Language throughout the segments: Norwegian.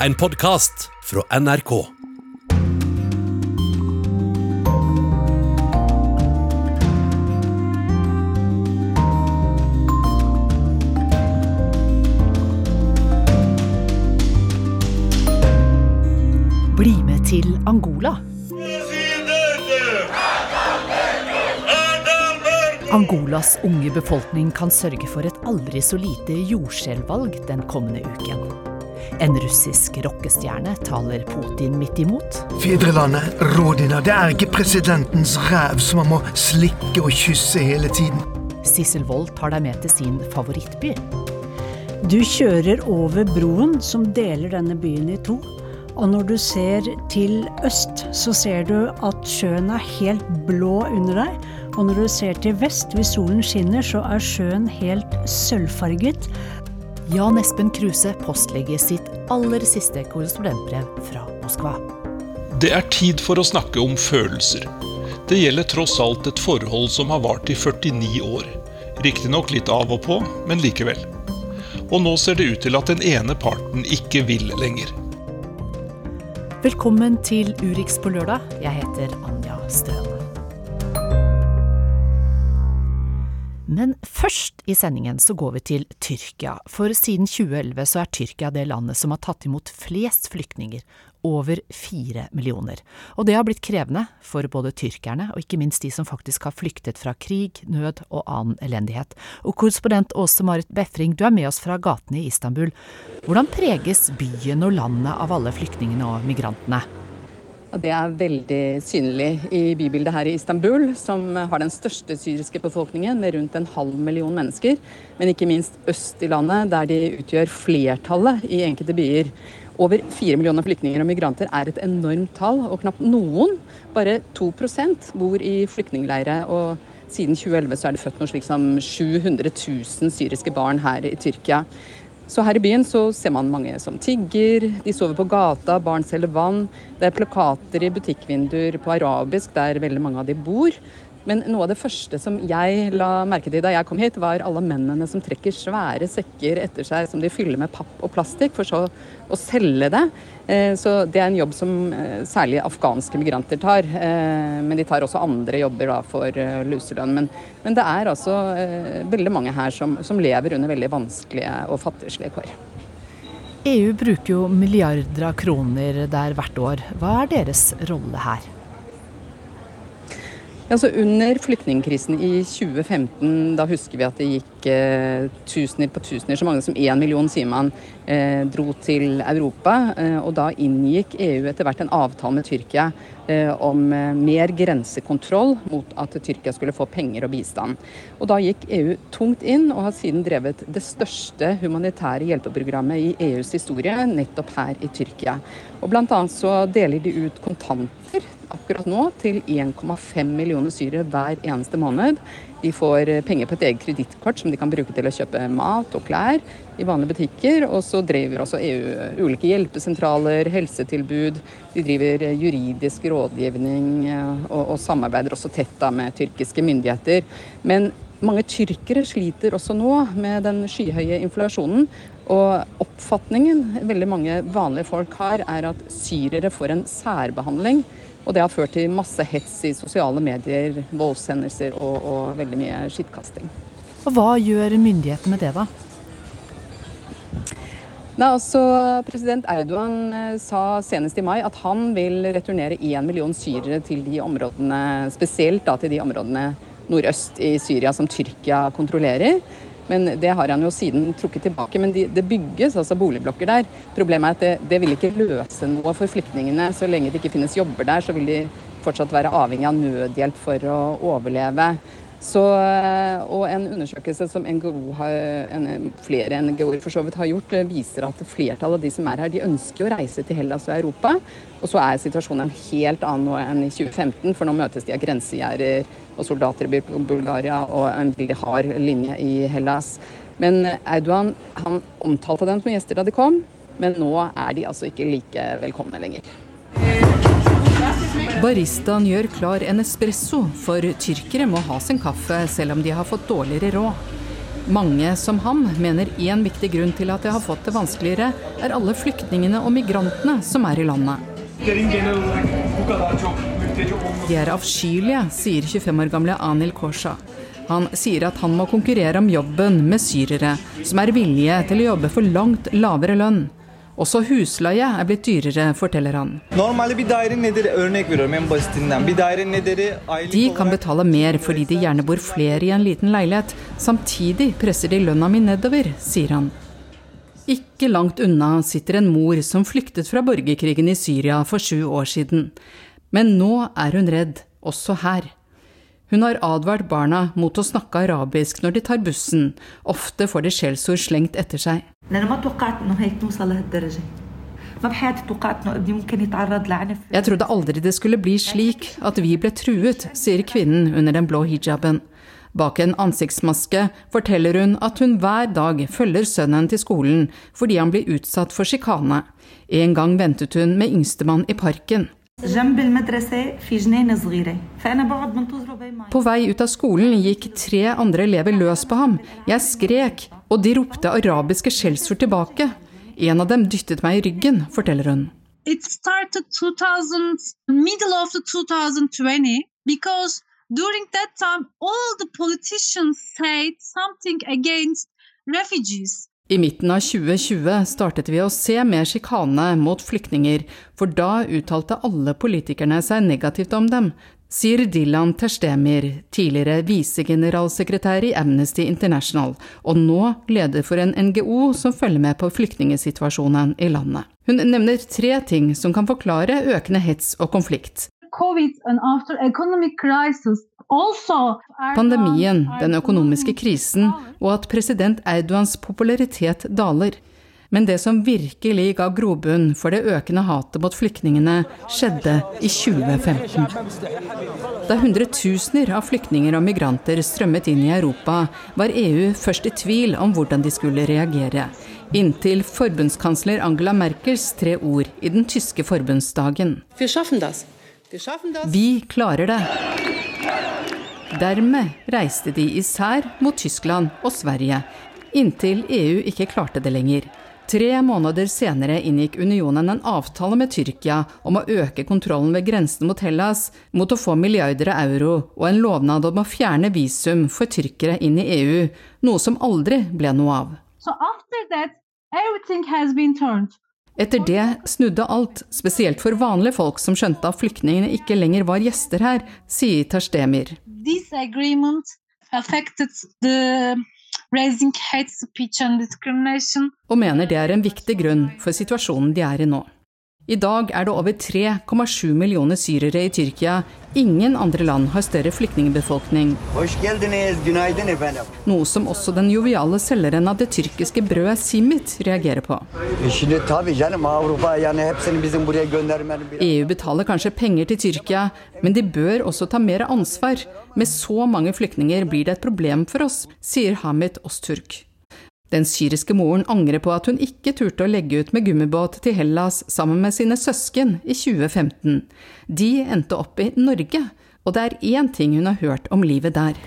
En podkast fra NRK. Bli med til Angola. Angolas unge befolkning kan sørge for et aldri så lite jordskjelvvalg den kommende uken. En russisk rockestjerne taler Putin midt imot. Fedrelandet, rådina, det er ikke presidentens ræv som man må slikke og kysse hele tiden. Sissel Wold tar deg med til sin favorittby. Du kjører over broen som deler denne byen i to. Og når du ser til øst, så ser du at sjøen er helt blå under deg. Og når du ser til vest, hvis solen skinner, så er sjøen helt sølvfarget. Jan Espen Kruse postlegger sitt aller siste korrespondentbrev fra Moskva. Det er tid for å snakke om følelser. Det gjelder tross alt et forhold som har vart i 49 år. Riktignok litt av og på, men likevel. Og nå ser det ut til at den ene parten ikke vil lenger. Velkommen til Urix på lørdag. Jeg heter Anja Strøne. Men først i sendingen så går vi til Tyrkia, for siden 2011 så er Tyrkia det landet som har tatt imot flest flyktninger, over fire millioner. Og det har blitt krevende for både tyrkerne og ikke minst de som faktisk har flyktet fra krig, nød og annen elendighet. Og korrespondent Åse Marit Befring, du er med oss fra gatene i Istanbul. Hvordan preges byen og landet av alle flyktningene og migrantene? Det er veldig synlig i bybildet her i Istanbul, som har den største syriske befolkningen med rundt en halv million mennesker. Men ikke minst øst i landet, der de utgjør flertallet i enkelte byer. Over fire millioner flyktninger og migranter er et enormt tall, og knapt noen, bare 2% bor i flyktningleire. og siden 2011 så er det født noe slik som 700 000 syriske barn her i Tyrkia. Så her i byen så ser man mange som tigger, de sover på gata, barn selger vann. Det er plakater i butikkvinduer på arabisk der veldig mange av de bor. Men noe av det første som jeg la merke til da jeg kom hit, var alle mennene som trekker svære sekker etter seg som de fyller med papp og plastikk, for så å selge det. Så det er en jobb som særlig afghanske migranter tar. Men de tar også andre jobber da for luselønn. Men, men det er altså veldig mange her som, som lever under veldig vanskelige og fattigslige kår. EU bruker jo milliarder av kroner der hvert år. Hva er deres rolle her? Altså under flyktningkrisen i 2015, da husker vi at det gikk eh, tusener på tusener, så mange som én million, sier man, eh, dro til Europa. Eh, og da inngikk EU etter hvert en avtale med Tyrkia eh, om eh, mer grensekontroll mot at Tyrkia skulle få penger og bistand. Og da gikk EU tungt inn, og har siden drevet det største humanitære hjelpeprogrammet i EUs historie, nettopp her i Tyrkia. Og blant annet så deler de ut kontanter akkurat nå til 1,5 millioner syrere hver eneste måned. De får penger på et eget kredittkort som de kan bruke til å kjøpe mat og klær i vanlige butikker. Og så driver også EU ulike hjelpesentraler, helsetilbud. De driver juridisk rådgivning og, og samarbeider også tett da med tyrkiske myndigheter. Men mange tyrkere sliter også nå med den skyhøye inflasjonen. Og oppfatningen veldig mange vanlige folk har, er at syrere får en særbehandling. Og det har ført til masse hets i sosiale medier, voldshendelser og, og veldig mye skittkasting. Og hva gjør myndighetene med det, da? Nei, altså, President Erdogan sa senest i mai at han vil returnere én million syrere til de områdene, spesielt da til de områdene nordøst i Syria som Tyrkia kontrollerer. Men det har han jo siden trukket tilbake. Men de, det bygges altså boligblokker der. Problemet er at det, det vil ikke løse noe for flyktningene. Så lenge det ikke finnes jobber der, så vil de fortsatt være avhengig av nødhjelp for å overleve. Så, og en undersøkelse som NGO har, en, flere NGO-er for så vidt har gjort, viser at flertallet av de som er her, de ønsker å reise til Hellas og Europa. Og så er situasjonen en helt annen nå enn i 2015, for nå møtes de av grensegjerder og soldater i Bulgaria og en veldig hard linje i Hellas. Men Erdogan han omtalte dem som gjester da de kom, men nå er de altså ikke like velkomne lenger. Baristaen gjør klar en espresso, for tyrkere må ha sin kaffe selv om de har fått dårligere råd. Mange som ham mener én viktig grunn til at de har fått det vanskeligere, er alle flyktningene og migrantene som er i landet. De er avskyelige, sier 25 år gamle Anil Kosha. Han sier at han må konkurrere om jobben med syrere som er villige til å jobbe for langt lavere lønn. Også husleie er blitt dyrere, forteller han. De kan betale mer fordi de gjerne bor flere i en liten leilighet. Samtidig presser de lønna mi nedover, sier han. Ikke langt unna sitter en mor som flyktet fra borgerkrigen i Syria for sju år siden. Men nå er hun redd, også her. Hun har advart barna mot å snakke arabisk når de tar bussen. Ofte får de skjellsord slengt etter seg. Jeg trodde aldri det skulle bli slik at vi ble truet, sier kvinnen under den blå hijaben. Bak en ansiktsmaske forteller hun at hun hver dag følger sønnen til skolen fordi han blir utsatt for sjikane. En gang ventet hun med yngstemann i parken. På vei ut av skolen gikk tre andre elever løs på ham. Jeg skrek, og de ropte arabiske skjellsord tilbake. En av dem dyttet meg i ryggen, forteller hun. It started 2000, middle of the 2020 because during that time all the politicians said something against refugees. I midten av 2020 startet vi å se mer sjikane mot flyktninger, for da uttalte alle politikerne seg negativt om dem, sier Dilan Terstemir, tidligere visegeneralsekretær i Amnesty International, og nå leder for en NGO som følger med på flyktningsituasjonen i landet. Hun nevner tre ting som kan forklare økende hets og konflikt. COVID and after economic crisis Pandemien, den økonomiske krisen og at president Erdogans popularitet daler. Men det som virkelig ga grobunn for det økende hatet mot flyktningene, skjedde i 2015. Da hundretusener av flyktninger og migranter strømmet inn i Europa, var EU først i tvil om hvordan de skulle reagere. Inntil forbundskansler Angela Merkels tre ord i den tyske forbundsdagen. Vi klarer det. Dermed reiste de især mot Tyskland og Sverige, inntil EU ikke klarte det lenger. Tre måneder senere inngikk unionen en avtale med Tyrkia om å øke kontrollen ved grensen mot Hellas, mot å få milliarder av euro og en lovnad om å fjerne visum for tyrkere inn i EU, noe som aldri ble noe av. So that, etter det snudde alt, spesielt for vanlige folk som skjønte at flyktningene ikke lenger var gjester her, sier Tarstemir. Og mener det er en viktig grunn for situasjonen de er i nå. I dag er det over 3,7 millioner syrere i Tyrkia. Ingen andre land har større flyktningbefolkning. Noe som også den joviale selgeren av det tyrkiske brødet Simit reagerer på. EU betaler kanskje penger til Tyrkia, men de bør også ta mer ansvar. Med så mange flyktninger blir det et problem for oss, sier Hamid Osturk. Den syriske moren angrer på at hun ikke turte å legge ut med gummibåt til Hellas sammen med sine søsken i 2015. De endte opp i Norge, og det er én ting hun har hørt om livet der.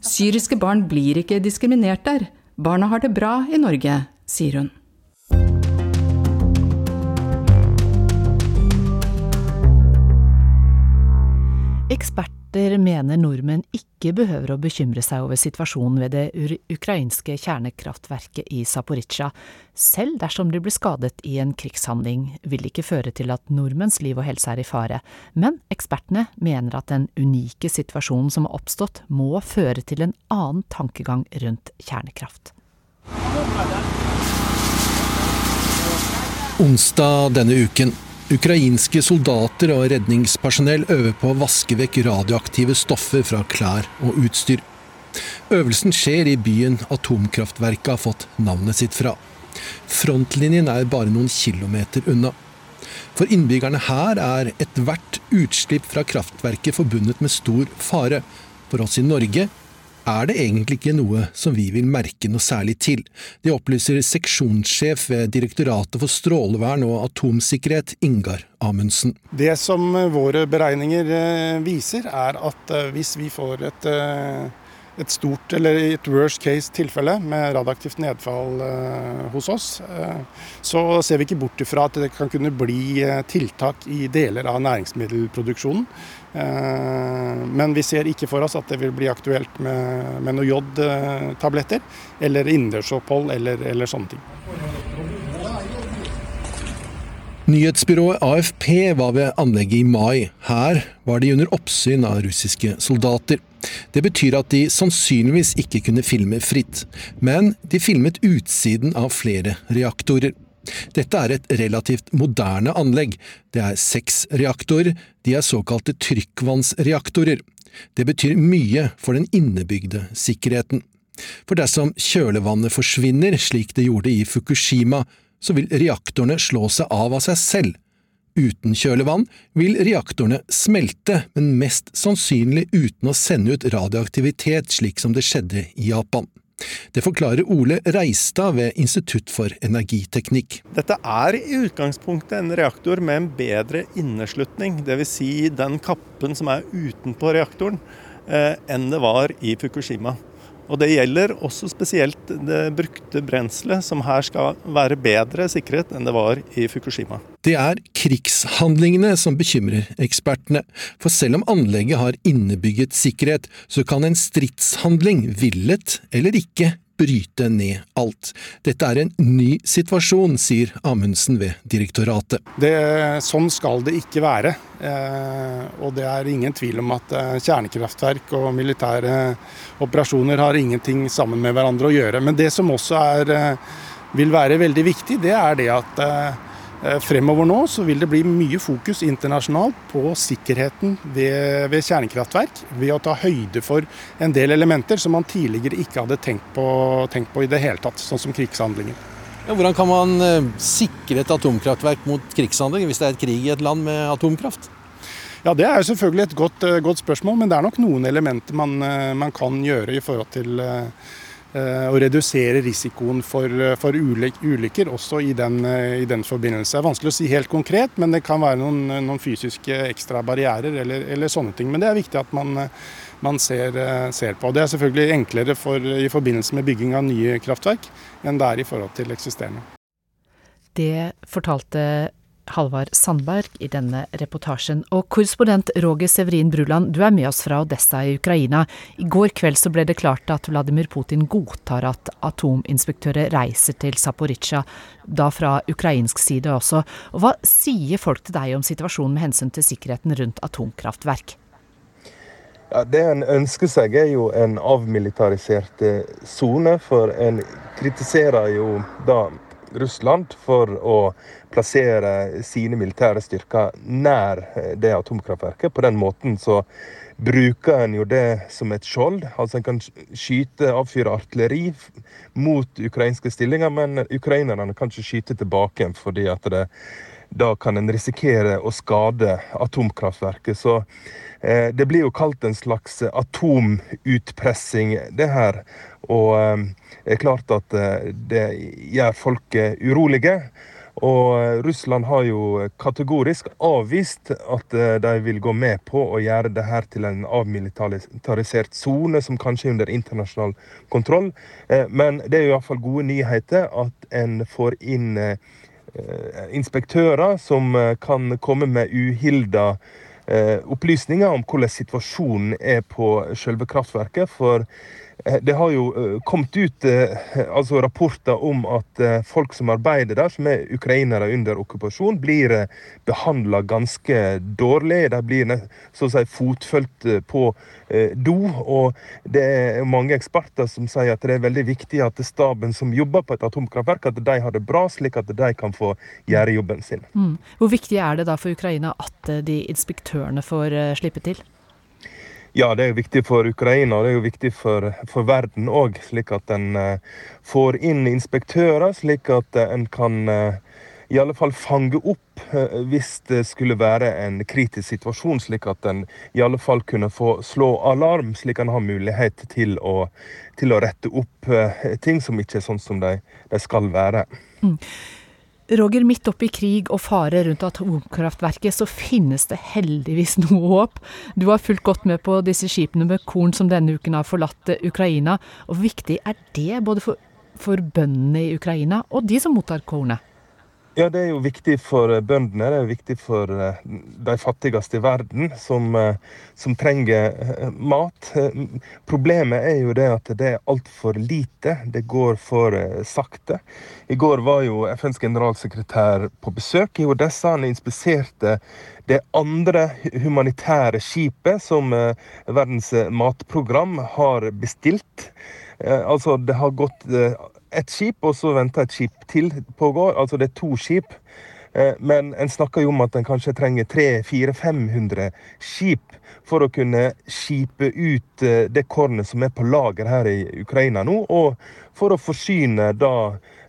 Syriske barn blir ikke diskriminert der. Barna har det bra i Norge, sier hun. Eksperter mener nordmenn ikke behøver å bekymre seg over situasjonen ved det ukrainske kjernekraftverket i Zaporizjzja. Selv dersom de blir skadet i en krigshandling, vil det ikke føre til at nordmenns liv og helse er i fare. Men ekspertene mener at den unike situasjonen som har oppstått, må føre til en annen tankegang rundt kjernekraft. Onsdag denne uken Ukrainske soldater og redningspersonell øver på å vaske vekk radioaktive stoffer fra klær og utstyr. Øvelsen skjer i byen atomkraftverket har fått navnet sitt fra. Frontlinjen er bare noen kilometer unna. For innbyggerne her er ethvert utslipp fra kraftverket forbundet med stor fare. For oss i Norge er det egentlig ikke noe som vi vil merke noe særlig til. Det opplyser seksjonssjef ved Direktoratet for strålevern og atomsikkerhet, Ingar Amundsen. Det som våre beregninger eh, viser, er at eh, hvis vi får et et stort eller et worst case tilfelle med radioaktivt nedfall eh, hos oss, eh, så ser vi ikke bort ifra at det kan kunne bli eh, tiltak i deler av næringsmiddelproduksjonen. Eh, men vi ser ikke for oss at det vil bli aktuelt med, med noe jodtabletter eller innendørsopphold eller, eller sånne ting. Nyhetsbyrået AFP var ved anlegget i mai. Her var de under oppsyn av russiske soldater. Det betyr at de sannsynligvis ikke kunne filme fritt, men de filmet utsiden av flere reaktorer. Dette er et relativt moderne anlegg. Det er seks reaktorer, de er såkalte trykkvannsreaktorer. Det betyr mye for den innebygde sikkerheten. For dersom kjølevannet forsvinner, slik det gjorde i Fukushima, så vil reaktorene slå seg av av seg selv. Uten kjølevann vil reaktorene smelte, men mest sannsynlig uten å sende ut radioaktivitet, slik som det skjedde i Japan. Det forklarer Ole Reistad ved Institutt for energiteknikk. Dette er i utgangspunktet en reaktor med en bedre inneslutning, dvs. Si den kappen som er utenpå reaktoren, eh, enn det var i Fukushima. Og Det gjelder også spesielt det brukte brenselet, som her skal være bedre sikret enn det var i Fukushima. Det er krigshandlingene som bekymrer ekspertene, for selv om anlegget har innebygget sikkerhet, så kan en stridshandling, villet eller ikke, bryte ned alt. Dette er en ny situasjon, sier Amundsen ved direktoratet. Det, sånn skal det ikke være. Eh, og det er ingen tvil om at eh, kjernekraftverk og militære operasjoner har ingenting sammen med hverandre å gjøre. Men det som også er, eh, vil være veldig viktig, det er det at fremover nå så vil det bli mye fokus internasjonalt på sikkerheten ved, ved, kjernekraftverk, ved å ta høyde for en del elementer som man tidligere ikke hadde tenkt på, tenkt på i det hele tatt, sånn som krigshandlinger. Ja, hvordan kan man eh, sikre et atomkraftverk mot krigshandlinger hvis det er et krig i et land med atomkraft? Ja, Det er selvfølgelig et godt, eh, godt spørsmål, men det er nok noen elementer man, man kan gjøre i forhold til Eh, og redusere risikoen for, eh, for ulykker også i den, eh, i den, forbindelse. Det er vanskelig å si helt konkret, men det kan være noen, noen fysiske ekstra barrierer eller, eller, sånne ting. Men det er viktig at man, man ser, ser, på. Det er selvfølgelig enklere for, i forbindelse med bygging av nye kraftverk enn det er i forhold til eksisterende. Det fortalte Halvard Sandberg i denne reportasjen. Og korrespondent Roger Severin Bruland, du er med oss fra Odessa i Ukraina. I går kveld så ble det klart at Vladimir Putin godtar at atominspektører reiser til Zaporizjzja, da fra ukrainsk side også. Og hva sier folk til deg om situasjonen med hensyn til sikkerheten rundt atomkraftverk? Ja, det en ønsker seg, er jo en avmilitarisert sone, for en kritiserer jo da Russland for å plassere sine militære styrker nær eh, det atomkraftverket. På den måten så bruker en jo det som et skjold. Altså en kan skyte, avfyre artilleri mot ukrainske stillinger, men ukrainerne kan ikke skyte tilbake fordi at det, da kan en risikere å skade atomkraftverket. Så eh, det blir jo kalt en slags atomutpressing, det her. Og eh, det er klart at eh, det gjør folk eh, urolige. Og Russland har jo kategorisk avvist at de vil gå med på å gjøre det her til en avmilitarisert sone som kanskje er under internasjonal kontroll. Men det er jo iallfall gode nyheter at en får inn inspektører som kan komme med uhilda opplysninger om hvordan situasjonen er på selve kraftverket. For Eh, det har jo eh, kommet ut eh, altså rapporter om at folk som arbeider der, som er ukrainere under okkupasjon, blir behandla ganske dårlig. De blir så å si fotfølgt på do. Og det er mange eksperter som sier at det er veldig viktig at staben som jobber på et atomkraftverk, at de har det bra, slik at de kan få gjøre jobben sin. Mm. Hvor viktig er det da for Ukraina at de inspektørene får slippe til? Ja, det er jo viktig for Ukraina og det er jo viktig for, for verden òg. Slik at en uh, får inn inspektører, slik at uh, en kan uh, i alle fall fange opp hvis det skulle være en kritisk situasjon, slik at en i alle fall kunne få slå alarm, slik en har mulighet til å, til å rette opp ting som ikke er sånn som de, de skal være. Mm. Roger, midt oppi krig og fare rundt atomkraftverket, så finnes det heldigvis noe håp. Du har fulgt godt med på disse skipene med korn som denne uken har forlatt Ukraina. Og viktig er det både for, for bøndene i Ukraina og de som mottar kornet? Ja, det er jo viktig for eh, bøndene. Det er jo viktig for eh, de fattigste i verden, som, eh, som trenger mat. Problemet er jo det at det er altfor lite. Det går for sakte. I går var jo FNs generalsekretær på besøk i Odessa. Han inspiserte det andre humanitære skipet som Verdens matprogram har bestilt. Altså, det har gått ett skip, og så venter et skip til pågår. Altså det er to skip. Eh, men en snakker jo om at en kanskje trenger 300-400-500 skip for å kunne skipe ut eh, det kornet som er på lager her i Ukraina nå, og for å forsyne da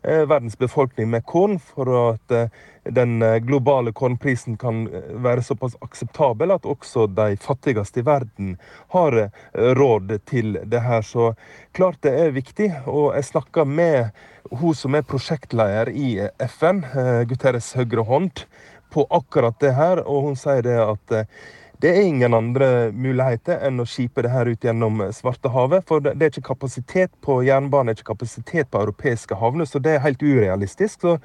eh, verdens befolkning med korn, for at den eh, globale kornprisen kan eh, være såpass akseptabel at også de fattigste i verden har eh, råd til det her. Så klart det er viktig. Og jeg snakka med hun som er prosjektleder i FN, Guterres høyre hånd, på akkurat det her, og hun sier det at det er ingen andre muligheter enn å skipe det her ut gjennom Svartehavet. For det er ikke kapasitet på jernbane, det er ikke kapasitet på europeiske havner, så det er helt urealistisk. Så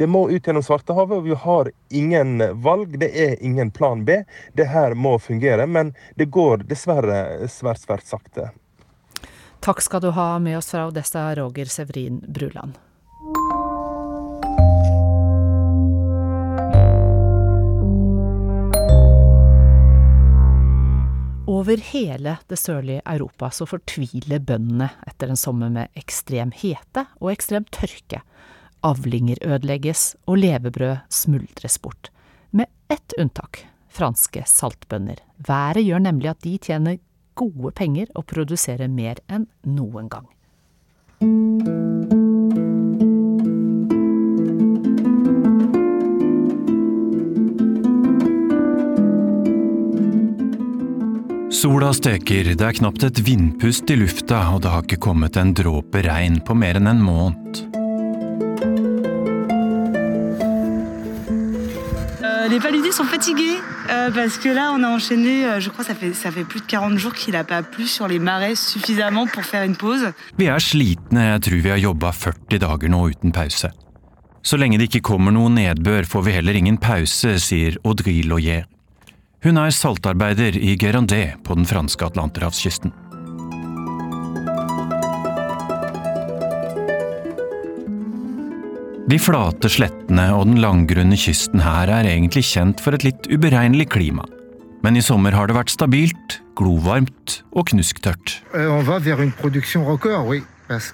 det må ut gjennom Svartehavet, og vi har ingen valg. Det er ingen plan B. Det her må fungere, men det går dessverre svært, svært sakte. Takk skal du ha med oss fra Odessa, Roger Severin Bruland. Over hele det sørlige Europa så fortviler bøndene etter en sommer med ekstrem hete og ekstrem tørke. Avlinger ødelegges, og levebrød smuldres bort. Med ett unntak franske saltbønder. Været gjør nemlig at de tjener gode penger og produserer mer enn noen gang. Sola steker, det er knapt et vindpust i lufta, og det har ikke kommet en dråpe regn på mer enn en måned. Euh, les paludiers sont fatigués euh, parce que là on a enchaîné, euh, je crois ça fait, ça fait plus de 40 jours qu'il n'a pas plu sur les marais suffisamment pour faire une pause. Vi er slitne, jeg tror vi har jobba 40 dager nå uten pause. Så lenge det ikke kommer noe nedbør får vi heller ingen pause, sier Audrey Loyer. Hun er saltarbeider i Gerandé på den franske atlanterhavskysten. De flate slettene og den langgrunne kysten her er egentlig kjent for et litt uberegnelig klima. Men i sommer har det vært stabilt, glovarmt og knusktørt. Uh, on va vers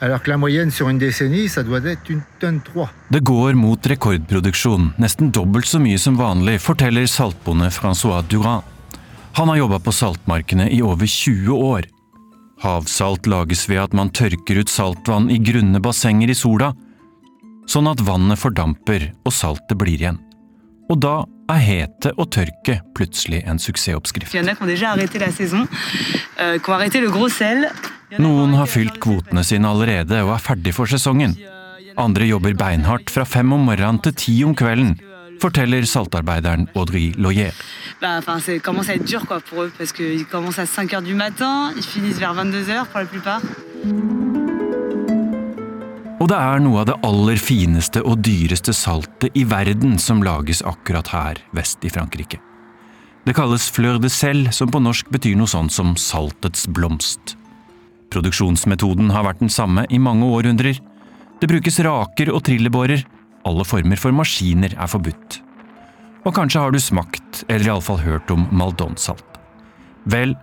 Alors que la moyenne sur une décennie, ça doit être une tonne 3. Det går mot rekordproduksjon, nesten dobbelt så mye som vanlig, forteller saltbonde Francois Durand. Han har jobba på saltmarkene i over 20 år. Havsalt lages ved at man tørker ut saltvann i grunne bassenger i sola, sånn at vannet fordamper og saltet blir igjen. Og da er hete og tørke plutselig en suksessoppskrift. Noen har fylt kvotene sine allerede og er ferdig for sesongen. Andre jobber beinhardt fra fem om morgenen til ti om kvelden, forteller saltarbeideren Audrey Loyer. Og det er noe av det aller fineste og dyreste saltet i verden som lages akkurat her vest i Frankrike. Det kalles fleur de sel, som på norsk betyr noe sånt som saltets blomst. Produksjonsmetoden har vært den samme i mange århundrer. Det brukes raker og trillebårer. Alle former for maskiner er forbudt. Og kanskje har du smakt, eller iallfall hørt om maldonsalt. Vel,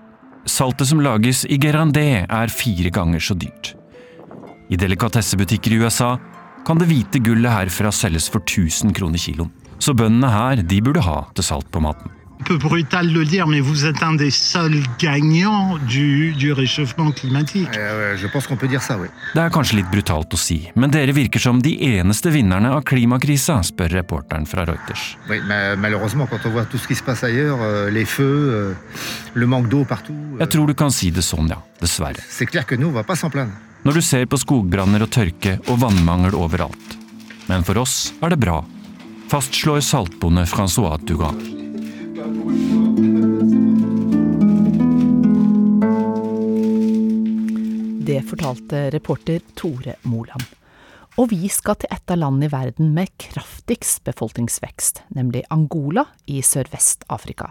saltet som lages i Gerandé er fire ganger så dyrt. I delikatessebutikker i USA kan det hvite gullet herfra selges for 1000 kroner kiloen. Så bøndene her, de burde ha til salt på maten. Un peu brutal de le dire, mais vous êtes un des seuls gagnants du, du réchauffement climatique. Euh, je pense qu'on peut dire ça, oui. Det er kanskje litt brutalt å si, men dere virker som de eneste vinnerne av klimakrisa, spør reporteren fra Reuters. Oui, mais malheureusement, quand on voit tout ce qui se passe ailleurs, euh, les feux, euh, le manque d'eau partout. Jeg tror du kan si det sånn, ja. Dessverre. C'est clair que nous, on va pas s'en plaindre. Når du ser på skogbranner og tørke og vannmangel overalt. Men for oss er det bra, fastslår saltbonde Francois Dugan. Det fortalte reporter Tore Moland. Og vi skal til et av landene i verden med kraftigst befolkningsvekst, nemlig Angola i Sørvest-Afrika.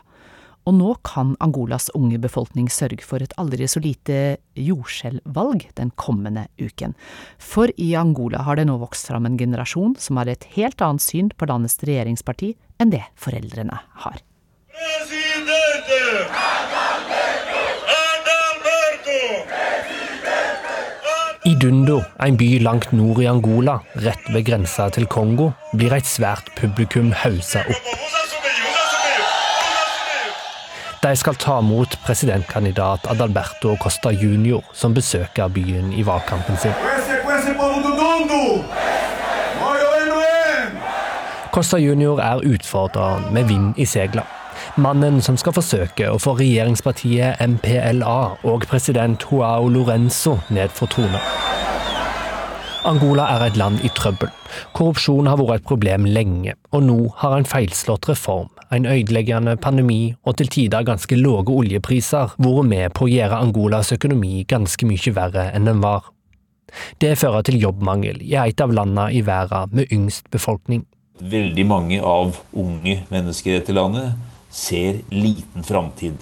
Og nå kan Angolas unge befolkning sørge for et aldri så lite jordskjelvvalg den kommende uken. For i Angola har det nå vokst fram en generasjon som har et helt annet syn på landets regjeringsparti enn det foreldrene har. I Dundo, en by langt nord i Angola, rett ved grensa til Kongo, blir et svært publikum hausa opp. De skal ta imot presidentkandidat Adalberto Costa Junior, som besøker byen i valgkampen sin. Costa Junior er utfordreren med vind i segla. Mannen som skal forsøke å få regjeringspartiet MPLA og president Joao Lorenzo ned for trona. Angola er et land i trøbbel. Korrupsjon har vært et problem lenge, og nå har en feilslått reform, en ødeleggende pandemi og til tider ganske lave oljepriser vært med på å gjøre Angolas økonomi ganske mye verre enn den var. Det fører til jobbmangel i et av landene i verden med yngst befolkning. Veldig mange av unge mennesker i dette landet ser liten framtid.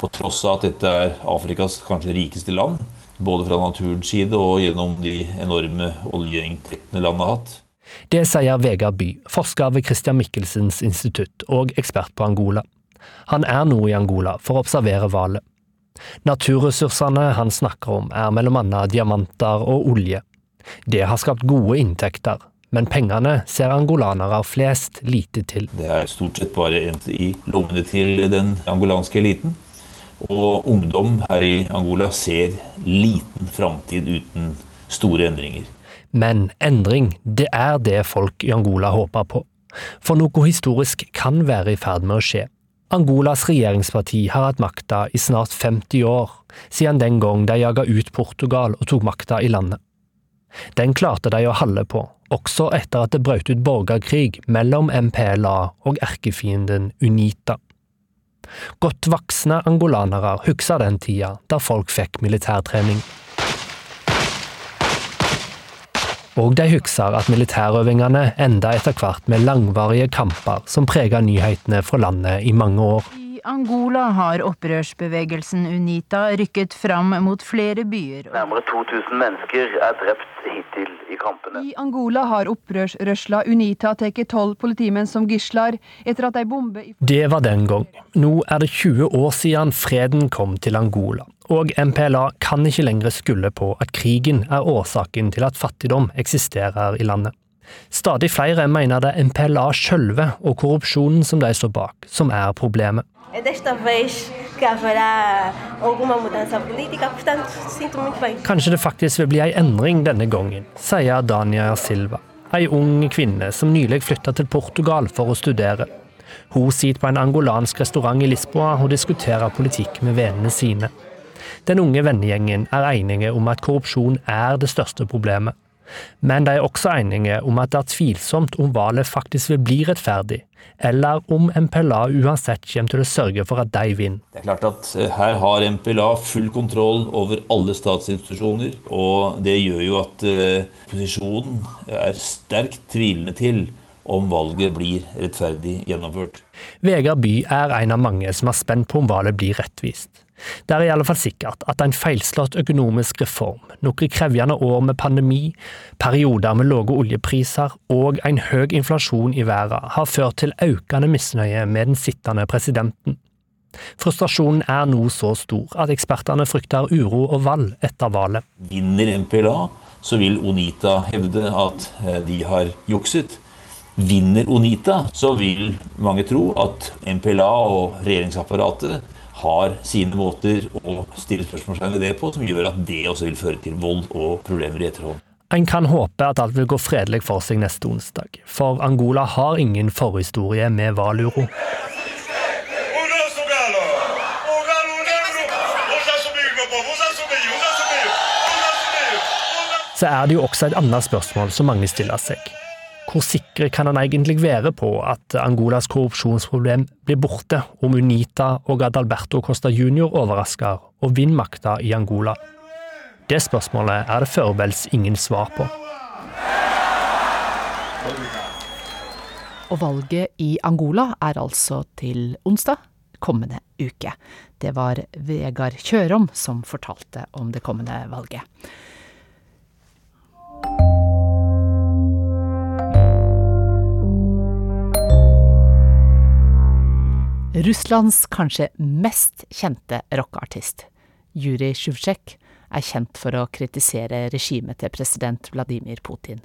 På tross av at dette er Afrikas kanskje rikeste land, både fra naturens side og gjennom de enorme oljeinntektene landet har hatt. Det sier Vegard By, forsker ved Christian Michelsens institutt og ekspert på Angola. Han er nå i Angola for å observere hvalet. Naturressursene han snakker om er mellom annet diamanter og olje. Det har skapt gode inntekter, men pengene ser angolanere flest lite til. Det er stort sett bare endt i lommene til den angolanske eliten. Og ungdom her i Angola ser liten framtid uten store endringer. Men endring, det er det folk i Angola håper på. For noe historisk kan være i ferd med å skje. Angolas regjeringsparti har hatt makta i snart 50 år, siden den gang de jaga ut Portugal og tok makta i landet. Den klarte de å holde på, også etter at det brøt ut borgerkrig mellom MPLA og erkefienden Unita. Godt voksne angolanere husker den tida da folk fikk militærtrening. Og de husker at militærøvingene enda etter hvert med langvarige kamper som prega nyhetene fra landet i mange år. I Angola har opprørsbevegelsen Unita rykket fram mot flere byer. Nærmere 2000 mennesker er drept hittil i kampene. I Angola har opprørsrørsla Unita tatt tolv politimenn som gisler etter at ei bombe i Det var den gang. Nå er det 20 år siden freden kom til Angola. Og MPLA kan ikke lenger skylde på at krigen er årsaken til at fattigdom eksisterer i landet. Stadig flere mener det er MPLA sjølve og korrupsjonen som de står bak, som er problemet. Kanskje det faktisk vil bli ei endring denne gangen, sier Dania Silva, ei ung kvinne som nylig flytta til Portugal for å studere. Hun sitter på en angolansk restaurant i Lisboa og diskuterer politikk med vennene sine. Den unge vennegjengen er enige om at korrupsjon er det største problemet. Men de er også enige om at det er tvilsomt om valget faktisk vil bli rettferdig, eller om MPLA uansett kommer til å sørge for at de vinner. Det er klart at eh, Her har MPLA full kontroll over alle statsinstitusjoner. og Det gjør jo at eh, posisjonen er sterkt tvilende til om valget blir rettferdig gjennomført. Vegard By er en av mange som er spent på om valget blir rettvist. Det er i alle fall sikkert at en feilslått økonomisk reform, noen krevende år med pandemi, perioder med lave oljepriser og en høy inflasjon i verden har ført til økende misnøye med den sittende presidenten. Frustrasjonen er nå så stor at ekspertene frykter uro og valg etter valget. Vinner MPLA, så vil Onita hevde at eh, de har jukset. Vinner Onita, så vil mange tro at MPLA og regjeringsapparatet har sine måter å stille spørsmålstegn ved det på, som gjør at det også vil føre til vold og problemer i etterhånd. En kan håpe at alt vil gå fredelig for seg neste onsdag, for Angola har ingen forhistorie med valuro. Så er det jo også et annet spørsmål som mange stiller seg. Hvor sikre kan han egentlig være på at Angolas korrupsjonsproblem blir borte om Unita og Adalberto Costa Junior overrasker og vinner makta i Angola? Det spørsmålet er det foreløpig ingen svar på. Og valget i Angola er altså til onsdag kommende uke. Det var Vegard Kjørom som fortalte om det kommende valget. Russlands kanskje mest kjente rockeartist, Jurij Sjuvtsjek, er kjent for å kritisere regimet til president Vladimir Putin.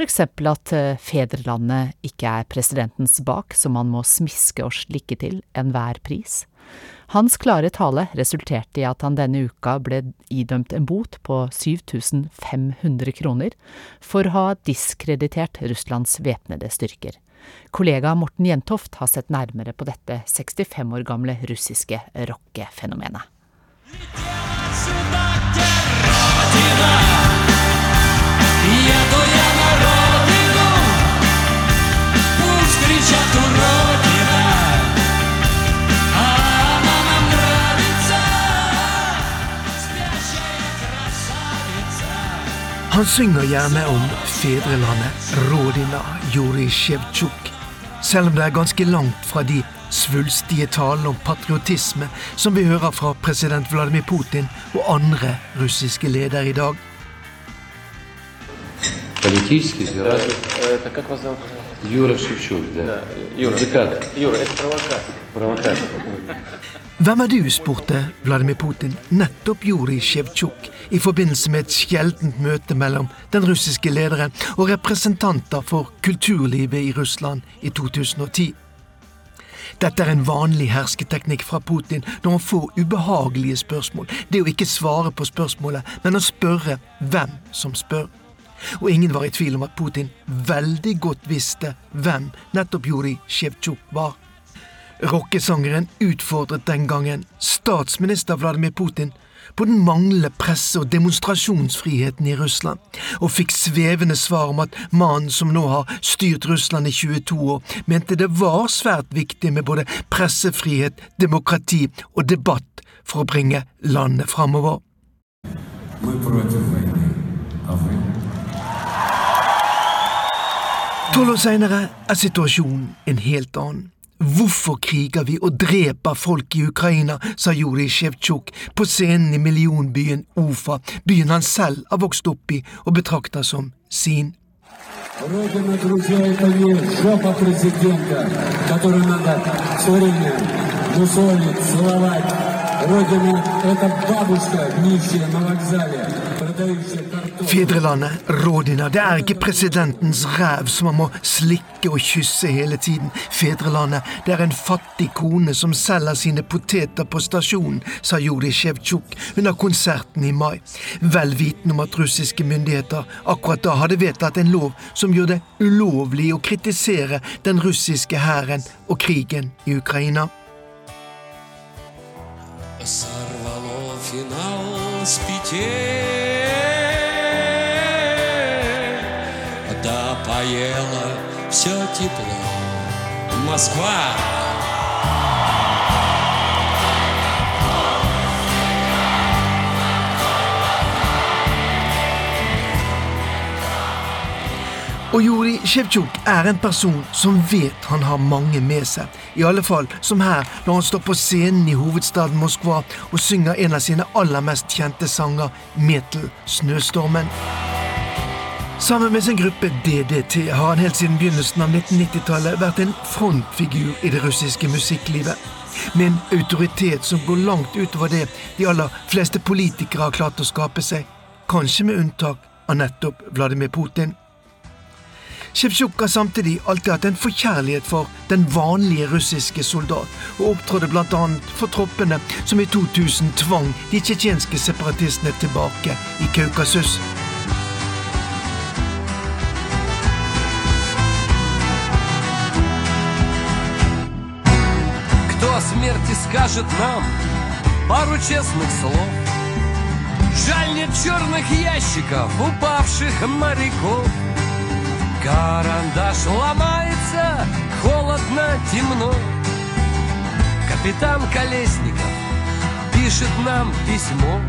Eksempel at eh, fedrelandet ikke er presidentens bak, som han må smiske og slikke til enhver pris. Hans klare tale resulterte i at han denne uka ble idømt en bot på 7500 kroner for å ha diskreditert Russlands væpnede styrker. Kollega Morten Jentoft har sett nærmere på dette 65 år gamle russiske rockefenomenet. Han synger gjerne om fedrelandet Rodina Jurij Sjevtsjuk, selv om det er ganske langt fra de svulstige talene om patriotisme som vi hører fra president Vladimir Putin og andre russiske ledere i dag. Политический связь. Это как вас зовут? Юра Шевчук, да. Да, Юра. Музыкант. Юра, это провокатор. Hvem er du, spurte Vladimir Putin nettopp Jurij Sjevtsjuk i forbindelse med et sjeldent møte mellom den russiske lederen og representanter for kulturlivet i Russland i 2010. Dette er en vanlig hersketeknikk fra Putin når han får ubehagelige spørsmål. Det å ikke svare på spørsmålet, men å spørre hvem som spør. Og ingen var i tvil om at Putin veldig godt visste hvem nettopp Jurij Sjevtsjuk var. Rockesangeren utfordret den gangen statsminister Vladimir Putin på den manglende presse- og demonstrasjonsfriheten i Russland, og fikk svevende svar om at mannen som nå har styrt Russland i 22 år, mente det var svært viktig med både pressefrihet, demokrati og debatt for å bringe landet framover. Tolv år seinere er situasjonen en helt annen. Hvorfor kriger vi og dreper folk i Ukraina, sa Jurij Sjevtsjuk på scenen i millionbyen Ufa, byen han selv har vokst opp i og betrakter som sin. Родина, друзья, это не жопа президента, который надо все время мусолить, целовать. Родина – это бабушка нищая на вокзале, продающая картошку. Fedrelandet, Rodina, det er ikke presidentens ræv som man må slikke og kysse hele tiden. Fedrelandet, det er en fattig kone som selger sine poteter på stasjonen, sa Jurij Sjevtsjuk under konserten i mai. Vel vitende om at russiske myndigheter akkurat da hadde vedtatt en lov som gjør det ulovlig å kritisere den russiske hæren og krigen i Ukraina. Сорвало финал с петель Да поела все тепло Москва Og Jurij Sjevtsjuk er en person som vet han har mange med seg. I alle fall som her, når han står på scenen i hovedstaden Moskva og synger en av sine aller mest kjente sanger, 'Metel Snøstormen'. Sammen med sin gruppe DDT har han helt siden begynnelsen av 1990-tallet vært en frontfigur i det russiske musikklivet. Med en autoritet som går langt utover det de aller fleste politikere har klart å skape seg. Kanskje med unntak av nettopp Vladimir Putin. Sjevtsjuk har samtidig alltid hatt en forkjærlighet for den vanlige russiske soldat, og opptrådte bl.a. for troppene som i 2000 tvang de tsjetsjenske separatistene tilbake i Kaukasus. О смерти скажет нам пару честных слов? Жаль нет черных ящиков, упавших моряков. Карандаш ломается, холодно, темно. Капитан Колесников пишет нам письмо.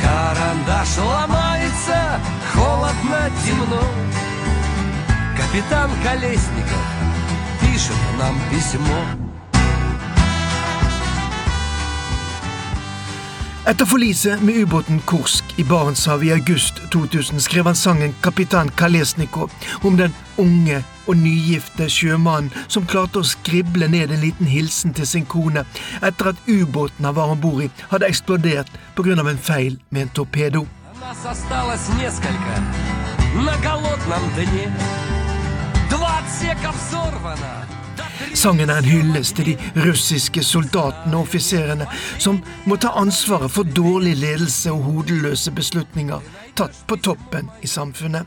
Карандаш ломается, холодно, темно. Капитан Колесников пишет нам письмо. Etter forliset med ubåten Kursk i Barentshavet i august 2000 skrev han sangen 'Kapitan Kalesnikov' om den unge og nygifte sjømannen som klarte å skrible ned en liten hilsen til sin kone etter at ubåten han var om bord i, hadde eksplodert pga. en feil med en torpedo. Нас осталось несколько на голодном дне. Два отсека взорвано. Sangen er en hyllest til de russiske soldatene og offiserene som må ta ansvaret for dårlig ledelse og hodeløse beslutninger tatt på toppen i samfunnet.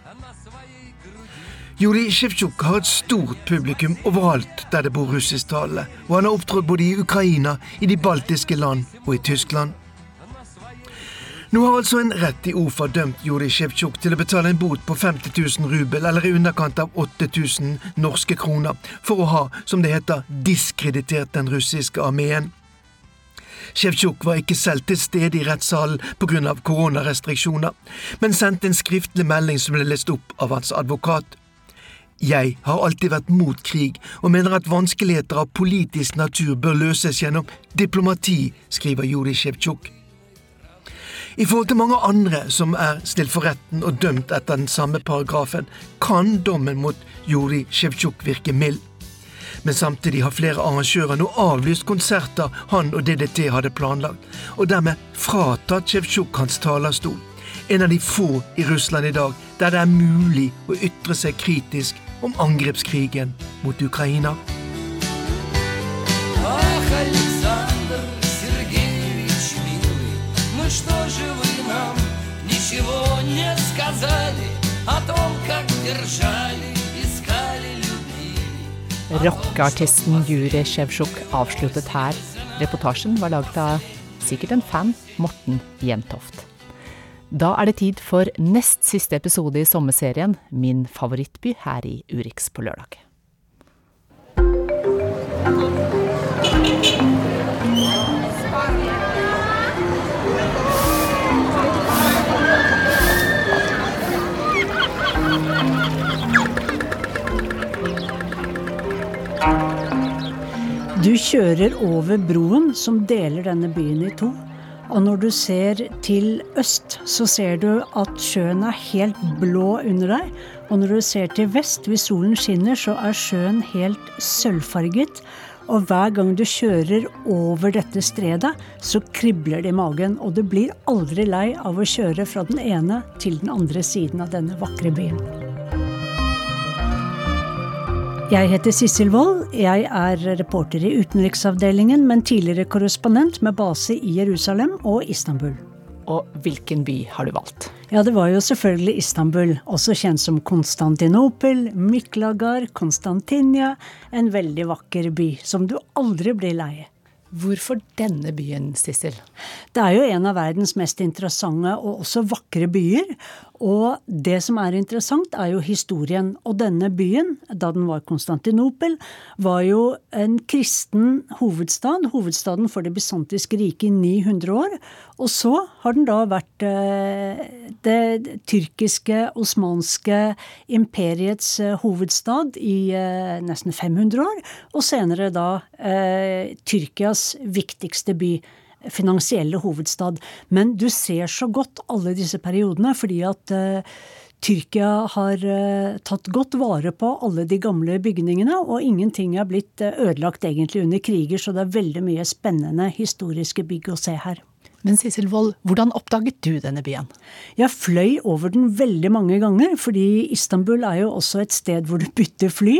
Juri Sjevtsjuk har et stort publikum overalt der det bor russisktalende, og han har opptrådt både i Ukraina, i de baltiske land og i Tyskland. Nå har altså en rett i OFA dømt Juri Sjevtsjuk til å betale en bot på 50 000 rubel, eller i underkant av 8000 norske kroner, for å ha, som det heter, diskreditert den russiske armeen. Sjevtsjuk var ikke selv til stede i rettssalen pga. koronarestriksjoner, men sendte en skriftlig melding som ble lest opp av hans advokat. Jeg har alltid vært mot krig, og mener at vanskeligheter av politisk natur bør løses gjennom diplomati, skriver Juri Sjevtsjuk. I forhold til mange andre som er stilt for retten og dømt etter den samme paragrafen, kan dommen mot Juri Sjevtsjuk virke mild. Men samtidig har flere arrangører nå avlyst konserter han og DDT hadde planlagt, og dermed fratatt Sjevtsjuk hans talerstol. En av de få i Russland i dag der det er mulig å ytre seg kritisk om angrepskrigen mot Ukraina. не сказали о том, как держали, искали, любили? Rockeartisten Jurij Sjevtsjuk avsluttet her. Reportasjen var laget av sikkert en fan, Morten Jentoft. Da er det tid for nest siste episode i sommerserien Min favorittby her i Urix på lørdag. Du kjører over broen som deler denne byen i to. Og når du ser til øst, så ser du at sjøen er helt blå under deg. Og når du ser til vest, hvis solen skinner, så er sjøen helt sølvfarget. Og hver gang du kjører over dette stredet, så kribler det i magen. Og du blir aldri lei av å kjøre fra den ene til den andre siden av denne vakre byen. Jeg heter Sissel Wold. Jeg er reporter i utenriksavdelingen, men tidligere korrespondent med base i Jerusalem og Istanbul. Og hvilken by har du valgt? Ja, det var jo selvfølgelig Istanbul, også kjent som Konstantinopel, Myklagar, Konstantinia. En veldig vakker by som du aldri blir lei. Hvorfor denne byen, Sissel? Det er jo en av verdens mest interessante og også vakre byer. Og det som er interessant, er jo historien. Og denne byen, da den var Konstantinopel, var jo en kristen hovedstad. Hovedstaden for det bysantiske riket i 900 år. Og så har den da vært eh, det tyrkiske, osmanske imperiets eh, hovedstad i eh, nesten 500 år. Og senere da Tyrkias viktigste by finansielle hovedstad. Men du ser så godt alle disse periodene, fordi at uh, Tyrkia har uh, tatt godt vare på alle de gamle bygningene, og ingenting er blitt uh, ødelagt egentlig under kriger, så det er veldig mye spennende historiske bygg å se her. Men Sissel Wold, hvordan oppdaget du denne byen? Jeg fløy over den veldig mange ganger, fordi Istanbul er jo også et sted hvor du bytter fly.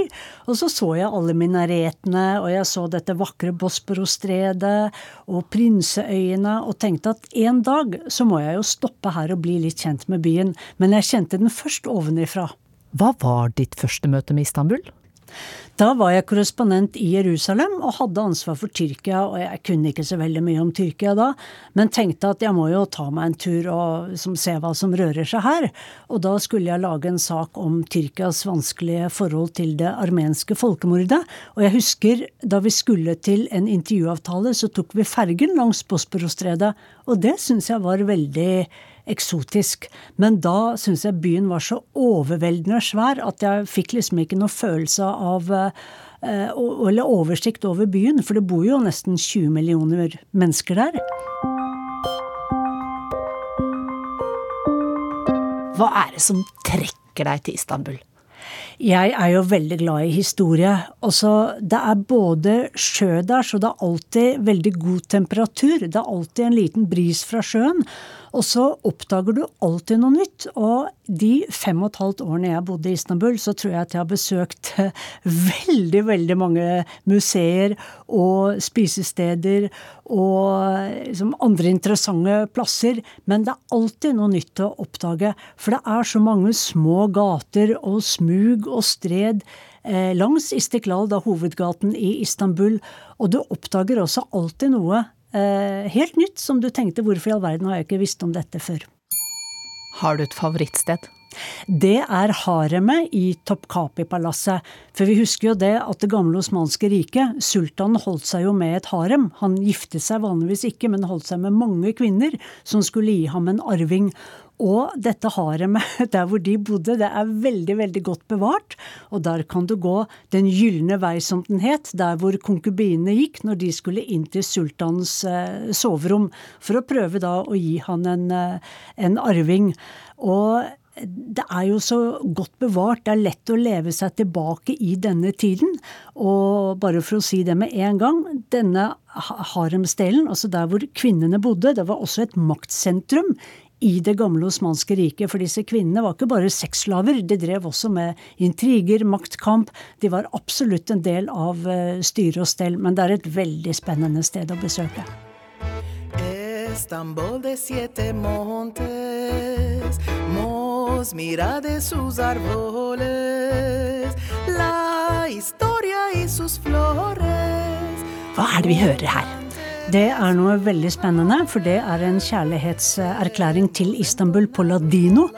Og så så jeg alle minaretene, og jeg så dette vakre Bosporostredet og Prinseøyene, og tenkte at en dag så må jeg jo stoppe her og bli litt kjent med byen. Men jeg kjente den først ovenifra. Hva var ditt første møte med Istanbul? Da var jeg korrespondent i Jerusalem og hadde ansvar for Tyrkia, og jeg kunne ikke så veldig mye om Tyrkia da, men tenkte at jeg må jo ta meg en tur og liksom, se hva som rører seg her. Og da skulle jeg lage en sak om Tyrkias vanskelige forhold til det armenske folkemordet. Og jeg husker da vi skulle til en intervjuavtale, så tok vi fergen langs Bosporosstredet, og det syns jeg var veldig eksotisk. Men da syns jeg byen var så overveldende svær at jeg fikk liksom ikke noe følelse av eh, eller oversikt over byen, for det bor jo nesten 20 millioner mennesker der. Hva er det som trekker deg til Istanbul? Jeg er jo veldig glad i historie. Også, det er både sjø der, så det er alltid veldig god temperatur. Det er alltid en liten bris fra sjøen. Og så oppdager du alltid noe nytt. Og de fem og et halvt årene jeg bodde i Istanbul, så tror jeg at jeg har besøkt veldig, veldig mange museer og spisesteder og liksom andre interessante plasser. Men det er alltid noe nytt å oppdage. For det er så mange små gater og smug og stred eh, langs Istiklal, da hovedgaten i Istanbul. Og du oppdager også alltid noe helt nytt som du tenkte hvorfor i all verden har jeg ikke visst om dette før. Har du et favorittsted? Det er haremet i Topkapi-palasset. For vi husker jo det at det gamle osmanske riket, sultanen holdt seg jo med et harem. Han giftet seg vanligvis ikke, men holdt seg med mange kvinner som skulle gi ham en arving. Og dette haremet der hvor de bodde, det er veldig, veldig godt bevart. Og der kan du gå Den gylne vei, som den het, der hvor konkubinene gikk når de skulle inn til sultanens eh, soverom, for å prøve da å gi han en, eh, en arving. Og det er jo så godt bevart. Det er lett å leve seg tilbake i denne tiden. Og bare for å si det med en gang, denne haremsdelen, altså der hvor kvinnene bodde, det var også et maktsentrum i det gamle osmanske riket. For disse kvinnene var ikke bare sexslaver, de drev også med intriger, maktkamp. De var absolutt en del av eh, styre og stell. Men det er et veldig spennende sted å besøke. Estambul de siete montes, mos mira de sus arboles, la historia y sus flores. Hva er det vi hører her? Det er noe veldig spennende, for det er en kjærlighetserklæring til Istanbul på ladino.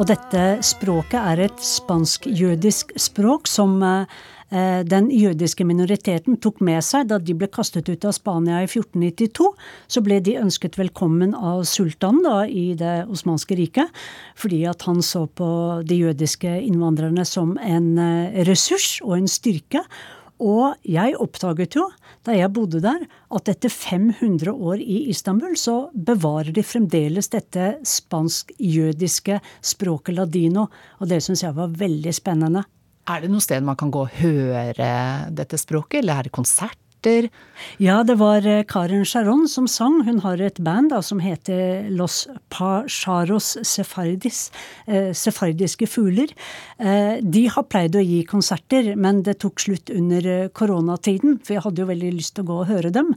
Og dette språket er et spansk-jødisk språk som eh, den jødiske minoriteten tok med seg da de ble kastet ut av Spania i 1492. Så ble de ønsket velkommen av sultanen da, i det osmanske riket, fordi at han så på de jødiske innvandrerne som en eh, ressurs og en styrke. Og jeg oppdaget jo, da jeg bodde der, at etter 500 år i Istanbul, så bevarer de fremdeles dette spansk-jødiske språket ladino. Og det syns jeg var veldig spennende. Er det noe sted man kan gå og høre dette språket, eller er det konsert? Konserter. Ja, det var eh, Karen Sharon som sang. Hun har et band da, som heter Los Pacharos Sefardis. Eh, sefardiske fugler. Eh, de har pleid å gi konserter, men det tok slutt under eh, koronatiden. For jeg hadde jo veldig lyst til å gå og høre dem.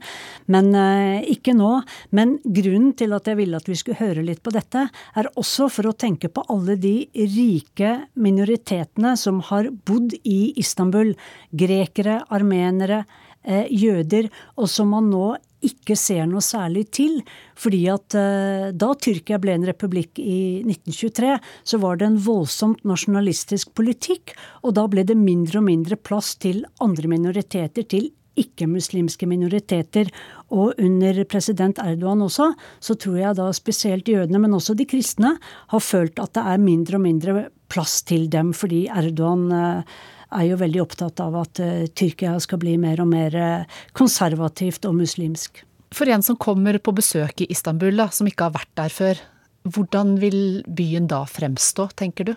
Men eh, ikke nå. Men grunnen til at jeg ville at vi skulle høre litt på dette, er også for å tenke på alle de rike minoritetene som har bodd i Istanbul. Grekere, armenere, jøder, og som man nå ikke ser noe særlig til. Fordi at eh, da Tyrkia ble en republikk i 1923, så var det en voldsomt nasjonalistisk politikk. Og da ble det mindre og mindre plass til andre minoriteter, til ikke-muslimske minoriteter. Og under president Erdogan også, så tror jeg da spesielt jødene, men også de kristne, har følt at det er mindre og mindre plass til dem, fordi Erdogan eh, er jo veldig opptatt av at uh, Tyrkia skal bli mer og mer uh, konservativt og muslimsk. For en som kommer på besøk i Istanbul, da, som ikke har vært der før, hvordan vil byen da fremstå, tenker du?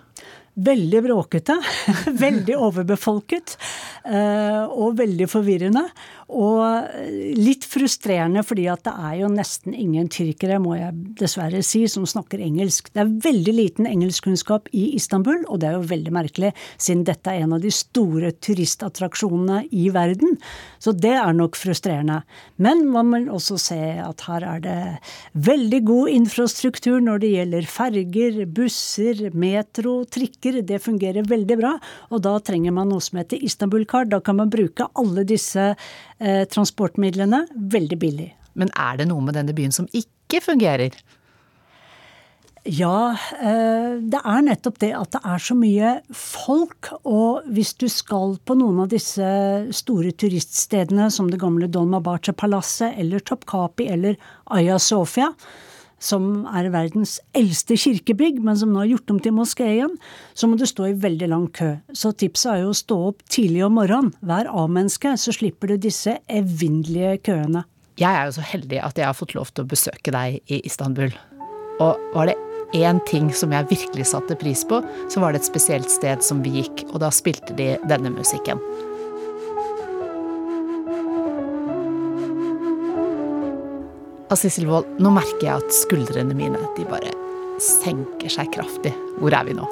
Veldig bråkete. veldig overbefolket. Uh, og veldig forvirrende. Og litt frustrerende, fordi at det er jo nesten ingen tyrkere, må jeg dessverre si, som snakker engelsk. Det er veldig liten engelskkunnskap i Istanbul, og det er jo veldig merkelig, siden dette er en av de store turistattraksjonene i verden. Så det er nok frustrerende. Men man må også se at her er det veldig god infrastruktur når det gjelder ferger, busser, metro, trikker. Det fungerer veldig bra. Og da trenger man noe som heter Istanbul-kart. Da kan man bruke alle disse eh, transportmidlene veldig billig. Men er det noe med denne byen som ikke fungerer? Ja, eh, det er nettopp det at det er så mye folk. Og hvis du skal på noen av disse store turiststedene som det gamle Dolmabache-palasset eller Topkapi eller Aya Sofia, som er verdens eldste kirkebygg, men som nå er gjort om til moské igjen, så må du stå i veldig lang kø. Så tipset er jo å stå opp tidlig om morgenen. Vær A-menneske, så slipper du disse evinnelige køene. Jeg er jo så heldig at jeg har fått lov til å besøke deg i Istanbul. Og var det én ting som jeg virkelig satte pris på, så var det et spesielt sted som vi gikk, og da spilte de denne musikken. Og Sissel Wold, nå merker jeg at skuldrene mine de bare senker seg kraftig. Hvor er vi nå?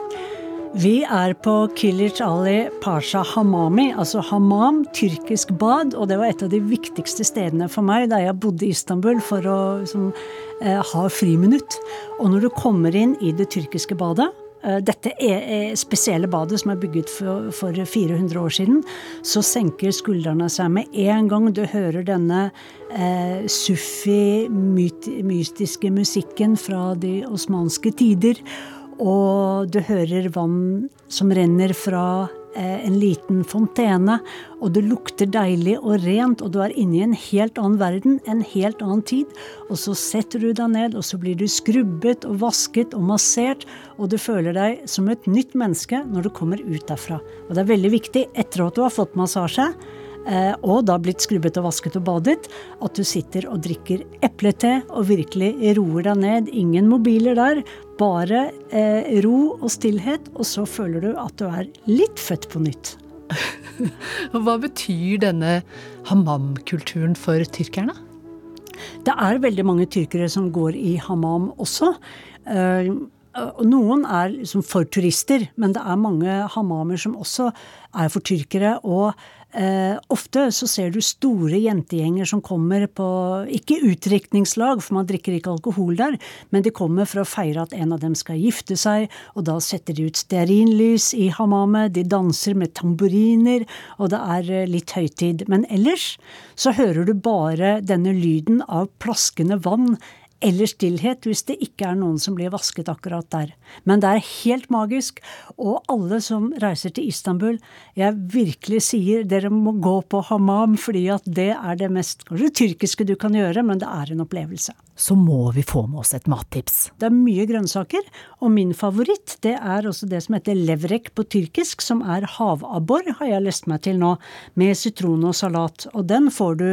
Vi er på Kilic Ali Pasha Hamami, altså hammam, tyrkisk bad. Og det var et av de viktigste stedene for meg da jeg bodde i Istanbul for å liksom, eh, ha friminutt. Og når du kommer inn i det tyrkiske badet, dette er spesielle badet som er bygget for, for 400 år siden, så senker skuldrene seg med en gang du hører denne eh, sufi-mystiske musikken fra de osmanske tider. Og du hører vann som renner fra eh, en liten fontene. Og det lukter deilig og rent, og du er inne i en helt annen verden, en helt annen tid. Og så setter du deg ned, og så blir du skrubbet og vasket og massert. Og du føler deg som et nytt menneske når du kommer ut derfra. Og det er veldig viktig, etter at du har fått massasje, eh, og da blitt skrubbet og vasket og badet, at du sitter og drikker eplete og virkelig roer deg ned. Ingen mobiler der. Bare eh, ro og stillhet, og så føler du at du er litt født på nytt. Hva betyr denne hammam-kulturen for tyrkerne? Det er veldig mange tyrkere som går i hammam også. Eh, noen er liksom for turister, men det er mange hammamer som også er for tyrkere. Og eh, ofte så ser du store jentegjenger som kommer på ikke utdrikningslag, for man drikker ikke alkohol der, men de kommer for å feire at en av dem skal gifte seg, og da setter de ut stearinlys i hammamet, de danser med tamburiner, og det er eh, litt høytid. Men ellers så hører du bare denne lyden av plaskende vann eller stillhet hvis det ikke er noen som blir vasket akkurat der. Men det er helt magisk, og alle som reiser til Istanbul, jeg virkelig sier dere må gå på hammam, fordi at det er det mest kanskje tyrkiske du kan gjøre, men det er en opplevelse. Så må vi få med oss et mattips. Det er mye grønnsaker, og min favoritt det er også det som heter levrek på tyrkisk, som er havabbor, har jeg lest meg til nå, med sitron og salat. Og den får du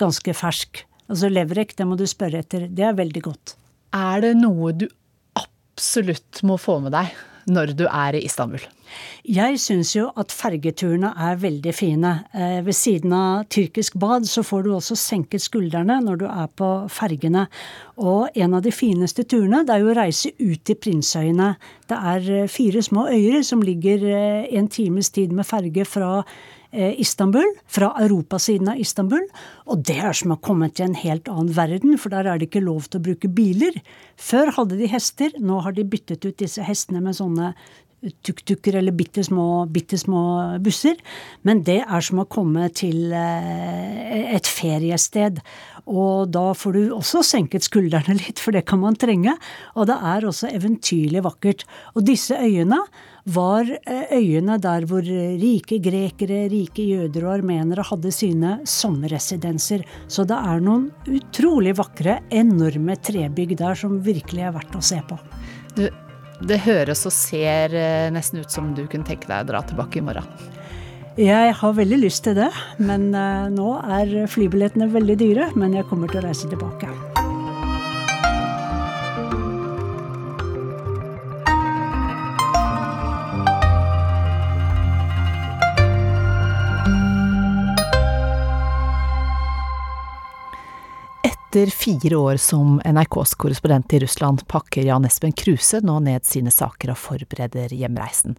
ganske fersk. Altså leverek, det må du spørre etter. Det er veldig godt. Er det noe du absolutt må få med deg når du er i Istanbul? Jeg syns jo at fergeturene er veldig fine. Eh, ved siden av tyrkisk bad så får du også senket skuldrene når du er på fergene. Og en av de fineste turene det er jo å reise ut til Prinsøyene. Det er eh, fire små øyer som ligger eh, en times tid med ferge fra Istanbul, fra europasiden av Istanbul. Og det er som å komme til en helt annen verden, for der er det ikke lov til å bruke biler. Før hadde de hester, nå har de byttet ut disse hestene med sånne tuk-tuker eller bitte små, bitte små busser. Men det er som å komme til eh, et feriested. Og da får du også senket skuldrene litt, for det kan man trenge. Og det er også eventyrlig vakkert. Og disse øyene var eh, øyene der hvor rike grekere, rike jøder og armenere hadde sine sommerresidenser. Så det er noen utrolig vakre, enorme trebygg der som virkelig er verdt å se på. Du, det høres og ser eh, nesten ut som du kunne tenke deg å dra tilbake i morgen. Jeg har veldig lyst til det, men eh, nå er flybillettene veldig dyre. Men jeg kommer til å reise tilbake. Etter fire år som NRKs korrespondent i Russland pakker Jan Espen Kruse nå ned sine saker og forbereder hjemreisen.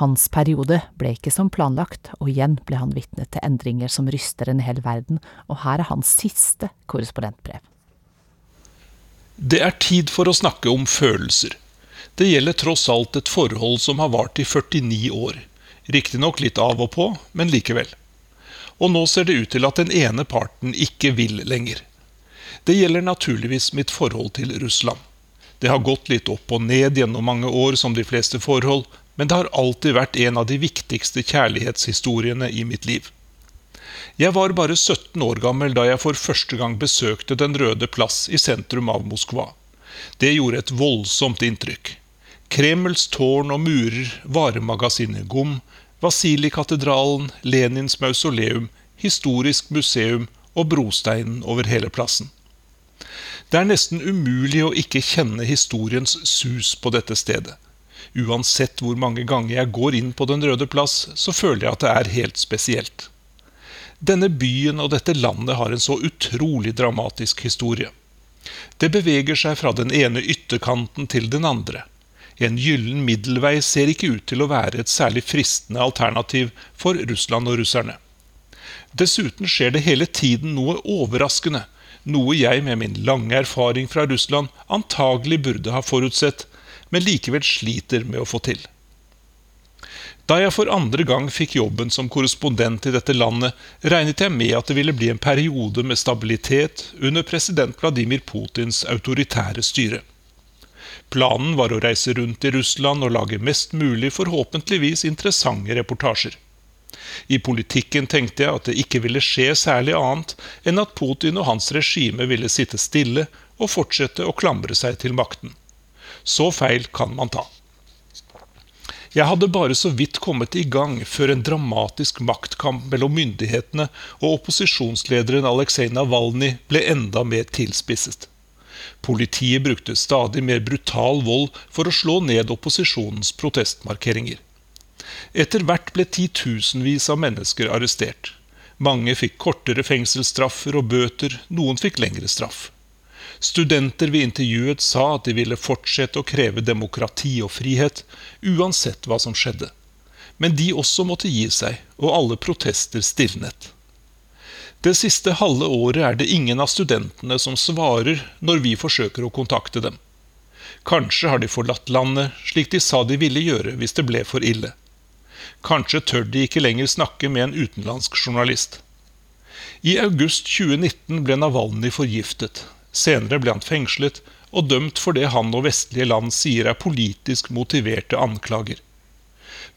Hans periode ble ikke som planlagt, og igjen ble han vitne til endringer som ryster en hel verden, og her er hans siste korrespondentbrev. Det er tid for å snakke om følelser. Det gjelder tross alt et forhold som har vart i 49 år. Riktignok litt av og på, men likevel. Og nå ser det ut til at den ene parten ikke vil lenger. Det gjelder naturligvis mitt forhold til Russland. Det har gått litt opp og ned gjennom mange år, som de fleste forhold, men det har alltid vært en av de viktigste kjærlighetshistoriene i mitt liv. Jeg var bare 17 år gammel da jeg for første gang besøkte Den røde plass i sentrum av Moskva. Det gjorde et voldsomt inntrykk. Kremls tårn og murer, varemagasinet Gom, Vasilikatedralen, Lenins mausoleum, historisk museum og brosteinen over hele plassen. Det er nesten umulig å ikke kjenne historiens sus på dette stedet. Uansett hvor mange ganger jeg går inn på Den røde plass, så føler jeg at det er helt spesielt. Denne byen og dette landet har en så utrolig dramatisk historie. Det beveger seg fra den ene ytterkanten til den andre. En gyllen middelvei ser ikke ut til å være et særlig fristende alternativ for Russland og russerne. Dessuten skjer det hele tiden noe overraskende, noe jeg med min lange erfaring fra Russland antagelig burde ha forutsett, men likevel sliter med å få til. Da jeg for andre gang fikk jobben som korrespondent i dette landet, regnet jeg med at det ville bli en periode med stabilitet under president Vladimir Putins autoritære styre. Planen var å reise rundt i Russland og lage mest mulig forhåpentligvis interessante reportasjer. I politikken tenkte jeg at det ikke ville skje særlig annet enn at Putin og hans regime ville sitte stille og fortsette å klamre seg til makten. Så feil kan man ta. Jeg hadde bare så vidt kommet i gang før en dramatisk maktkamp mellom myndighetene og opposisjonslederen Aleksej Navalnyj ble enda mer tilspisset. Politiet brukte stadig mer brutal vold for å slå ned opposisjonens protestmarkeringer. Etter hvert ble titusenvis av mennesker arrestert. Mange fikk kortere fengselsstraffer og bøter, noen fikk lengre straff. Studenter vi intervjuet sa at de ville fortsette å kreve demokrati og frihet, uansett hva som skjedde. Men de også måtte gi seg, og alle protester stivnet. Det siste halve året er det ingen av studentene som svarer når vi forsøker å kontakte dem. Kanskje har de forlatt landet, slik de sa de ville gjøre hvis det ble for ille. Kanskje tør de ikke lenger snakke med en utenlandsk journalist. I august 2019 ble Navalny forgiftet. Senere ble han fengslet og dømt for det han og vestlige land sier er politisk motiverte anklager.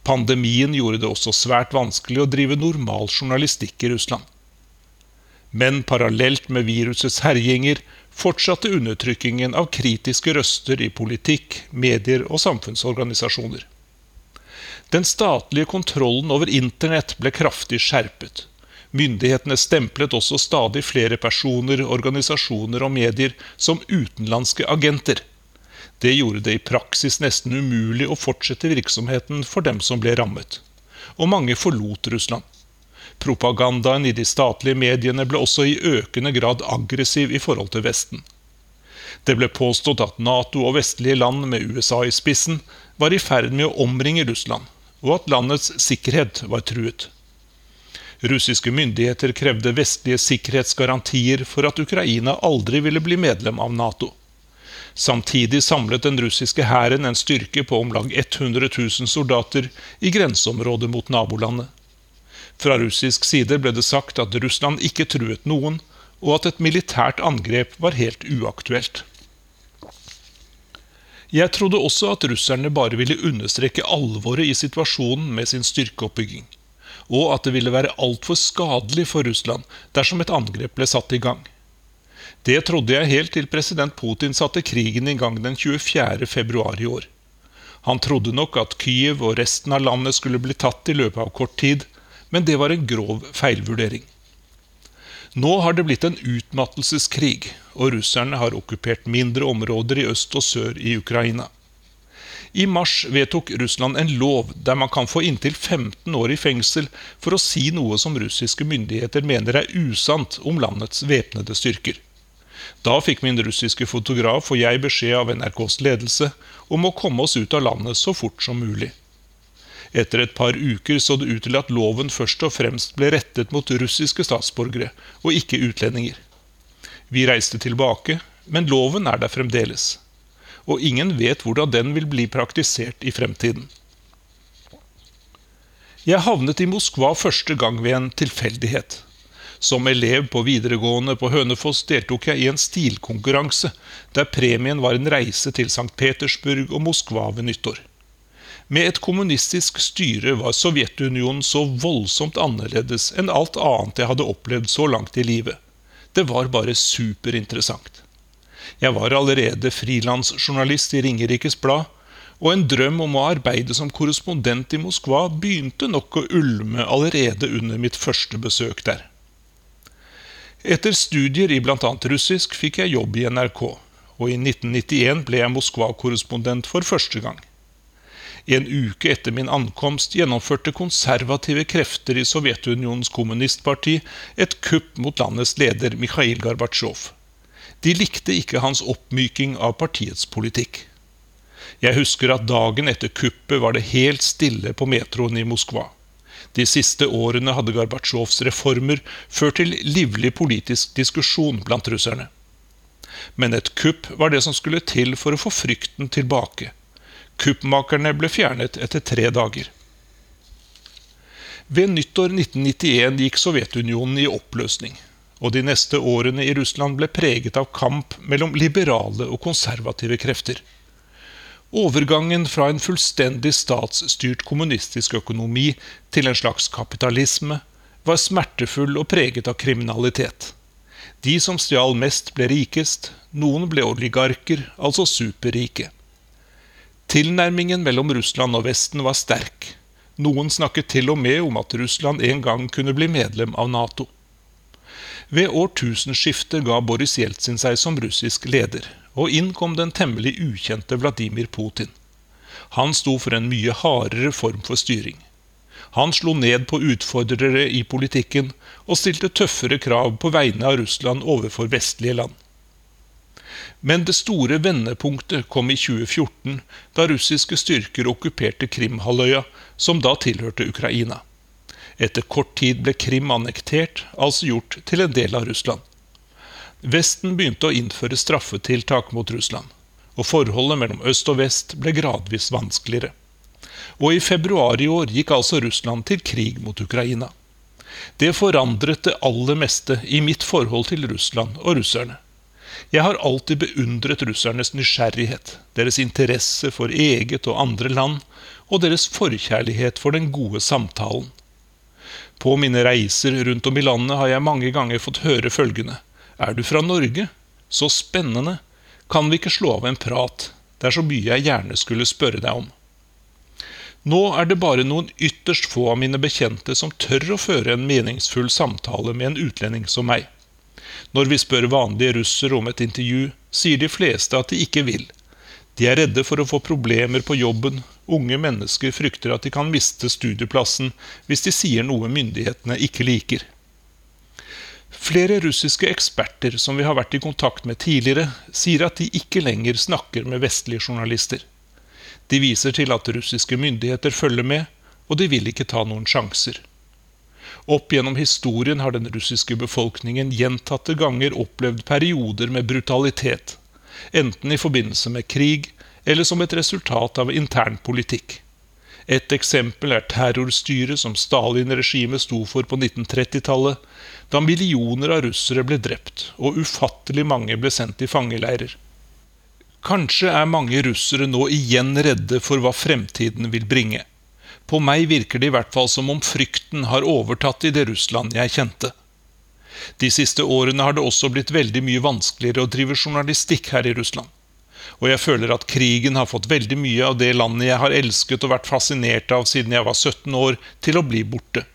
Pandemien gjorde det også svært vanskelig å drive normal journalistikk i Russland. Men parallelt med virusets herjinger fortsatte undertrykkingen av kritiske røster i politikk, medier og samfunnsorganisasjoner. Den statlige kontrollen over internett ble kraftig skjerpet. Myndighetene stemplet også stadig flere personer, organisasjoner og medier som utenlandske agenter. Det gjorde det i praksis nesten umulig å fortsette virksomheten for dem som ble rammet. Og mange forlot Russland. Propagandaen i de statlige mediene ble også i økende grad aggressiv i forhold til Vesten. Det ble påstått at Nato og vestlige land med USA i spissen var i ferd med å omringe Russland, og at landets sikkerhet var truet. Russiske myndigheter krevde vestlige sikkerhetsgarantier for at Ukraina aldri ville bli medlem av Nato. Samtidig samlet den russiske hæren en styrke på om lag 100 000 soldater i grenseområdet mot nabolandet. Fra russisk side ble det sagt at Russland ikke truet noen, og at et militært angrep var helt uaktuelt. Jeg trodde også at russerne bare ville understreke alvoret i situasjonen med sin styrkeoppbygging og at det ville være altfor skadelig for Russland dersom et angrep ble satt i gang. Det trodde jeg helt til president Putin satte krigen i gang den 24. februar i år. Han trodde nok at Kyiv og resten av landet skulle bli tatt i løpet av kort tid, men det var en grov feilvurdering. Nå har det blitt en utmattelseskrig, og russerne har okkupert mindre områder i øst og sør i Ukraina. I mars vedtok Russland en lov der man kan få inntil 15 år i fengsel for å si noe som russiske myndigheter mener er usant om landets væpnede styrker. Da fikk min russiske fotograf og jeg beskjed av NRKs ledelse om å komme oss ut av landet så fort som mulig. Etter et par uker så det ut til at loven først og fremst ble rettet mot russiske statsborgere, og ikke utlendinger. Vi reiste tilbake, men loven er der fremdeles. Og ingen vet hvordan den vil bli praktisert i fremtiden. Jeg havnet i Moskva første gang ved en tilfeldighet. Som elev på videregående på Hønefoss deltok jeg i en stilkonkurranse, der premien var en reise til St. Petersburg og Moskva ved nyttår. Med et kommunistisk styre var Sovjetunionen så voldsomt annerledes enn alt annet jeg hadde opplevd så langt i livet. Det var bare superinteressant. Jeg var allerede frilansjournalist i Ringerikes Blad, og en drøm om å arbeide som korrespondent i Moskva begynte nok å ulme allerede under mitt første besøk der. Etter studier i bl.a. russisk fikk jeg jobb i NRK, og i 1991 ble jeg Moskva-korrespondent for første gang. En uke etter min ankomst gjennomførte konservative krefter i Sovjetunionens kommunistparti et kupp mot landets leder Mikhail Gorbatsjov. De likte ikke hans oppmyking av partiets politikk. Jeg husker at dagen etter kuppet var det helt stille på metroen i Moskva. De siste årene hadde Gorbatsjovs reformer ført til livlig politisk diskusjon blant russerne. Men et kupp var det som skulle til for å få frykten tilbake. Kuppmakerne ble fjernet etter tre dager. Ved nyttår 1991 gikk Sovjetunionen i oppløsning, og de neste årene i Russland ble preget av kamp mellom liberale og konservative krefter. Overgangen fra en fullstendig statsstyrt kommunistisk økonomi til en slags kapitalisme var smertefull og preget av kriminalitet. De som stjal mest, ble rikest, noen ble oligarker, altså superrike. Tilnærmingen mellom Russland og Vesten var sterk. Noen snakket til og med om at Russland en gang kunne bli medlem av Nato. Ved årtusenskiftet ga Boris Jeltsin seg som russisk leder, og inn kom den temmelig ukjente Vladimir Putin. Han sto for en mye hardere form for styring. Han slo ned på utfordrere i politikken og stilte tøffere krav på vegne av Russland overfor vestlige land. Men det store vendepunktet kom i 2014, da russiske styrker okkuperte Krimhalvøya, som da tilhørte Ukraina. Etter kort tid ble Krim annektert, altså gjort til en del av Russland. Vesten begynte å innføre straffetiltak mot Russland, og forholdet mellom øst og vest ble gradvis vanskeligere. Og i februar i år gikk altså Russland til krig mot Ukraina. Det forandret det aller meste i mitt forhold til Russland og russerne. Jeg har alltid beundret russernes nysgjerrighet, deres interesse for eget og andre land, og deres forkjærlighet for den gode samtalen. På mine reiser rundt om i landet har jeg mange ganger fått høre følgende er du fra Norge? Så spennende. Kan vi ikke slå av en prat? Det er så mye jeg gjerne skulle spørre deg om. Nå er det bare noen ytterst få av mine bekjente som tør å føre en meningsfull samtale med en utlending som meg. Når vi spør vanlige russere om et intervju, sier de fleste at de ikke vil. De er redde for å få problemer på jobben, unge mennesker frykter at de kan miste studieplassen hvis de sier noe myndighetene ikke liker. Flere russiske eksperter som vi har vært i kontakt med tidligere, sier at de ikke lenger snakker med vestlige journalister. De viser til at russiske myndigheter følger med, og de vil ikke ta noen sjanser. Opp gjennom historien har den russiske befolkningen gjentatte ganger opplevd perioder med brutalitet, enten i forbindelse med krig eller som et resultat av intern politikk. Et eksempel er terrorstyret som Stalin-regimet sto for på 1930-tallet, da millioner av russere ble drept og ufattelig mange ble sendt i fangeleirer. Kanskje er mange russere nå igjen redde for hva fremtiden vil bringe. På meg virker det i hvert fall som om frykten har overtatt i det Russland jeg kjente. De siste årene har det også blitt veldig mye vanskeligere å drive journalistikk her i Russland. Og jeg føler at krigen har fått veldig mye av det landet jeg har elsket og vært fascinert av siden jeg var 17 år, til å bli borte.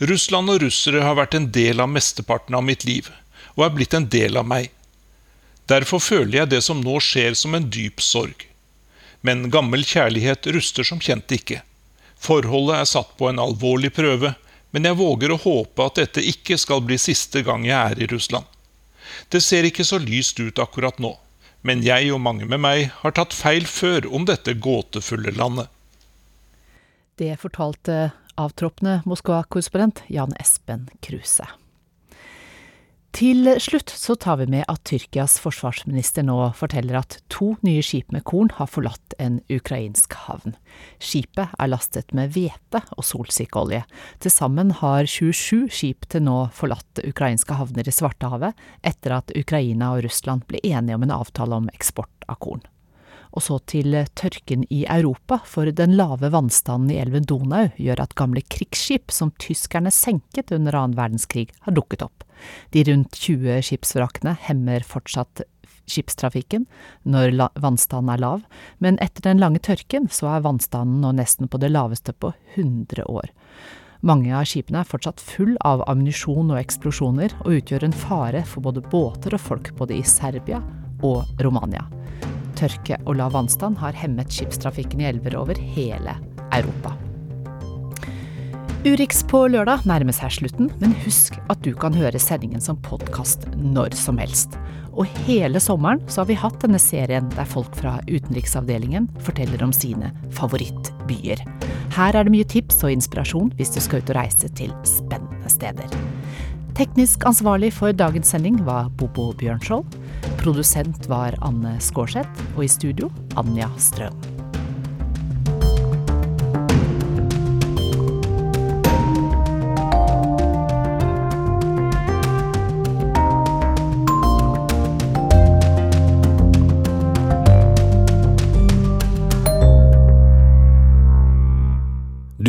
Russland og russere har vært en del av mesteparten av mitt liv, og er blitt en del av meg. Derfor føler jeg det som nå skjer som en dyp sorg. Men gammel kjærlighet ruster som kjent ikke. Forholdet er satt på en alvorlig prøve, men jeg våger å håpe at dette ikke skal bli siste gang jeg er i Russland. Det ser ikke så lyst ut akkurat nå, men jeg og mange med meg har tatt feil før om dette gåtefulle landet. Det fortalte avtroppende Moskva-korrespondent Jan Espen Kruse. Til slutt så tar vi med at Tyrkias forsvarsminister nå forteller at to nye skip med korn har forlatt en ukrainsk havn. Skipet er lastet med hvete og solsikkeolje. Til sammen har 27 skip til nå forlatt ukrainske havner i Svartehavet, etter at Ukraina og Russland ble enige om en avtale om eksport av korn. Og så til tørken i Europa, for den lave vannstanden i elven Donau gjør at gamle krigsskip som tyskerne senket under annen verdenskrig, har dukket opp. De rundt 20 skipsvrakene hemmer fortsatt skipstrafikken når vannstanden er lav, men etter den lange tørken så er vannstanden nå nesten på det laveste på 100 år. Mange av skipene er fortsatt full av ammunisjon og eksplosjoner, og utgjør en fare for både båter og folk både i Serbia og Romania. Tørke og lav vannstand har hemmet skipstrafikken i elver over hele Europa. Urix på lørdag nærmer seg slutten, men husk at du kan høre sendingen som podkast når som helst. Og hele sommeren så har vi hatt denne serien der folk fra utenriksavdelingen forteller om sine favorittbyer. Her er det mye tips og inspirasjon hvis du skal ut og reise til spennende steder. Teknisk ansvarlig for dagens sending var Bobo Bjørnskjold. Produsent var Anne Skårseth, og i studio Anja Strøm.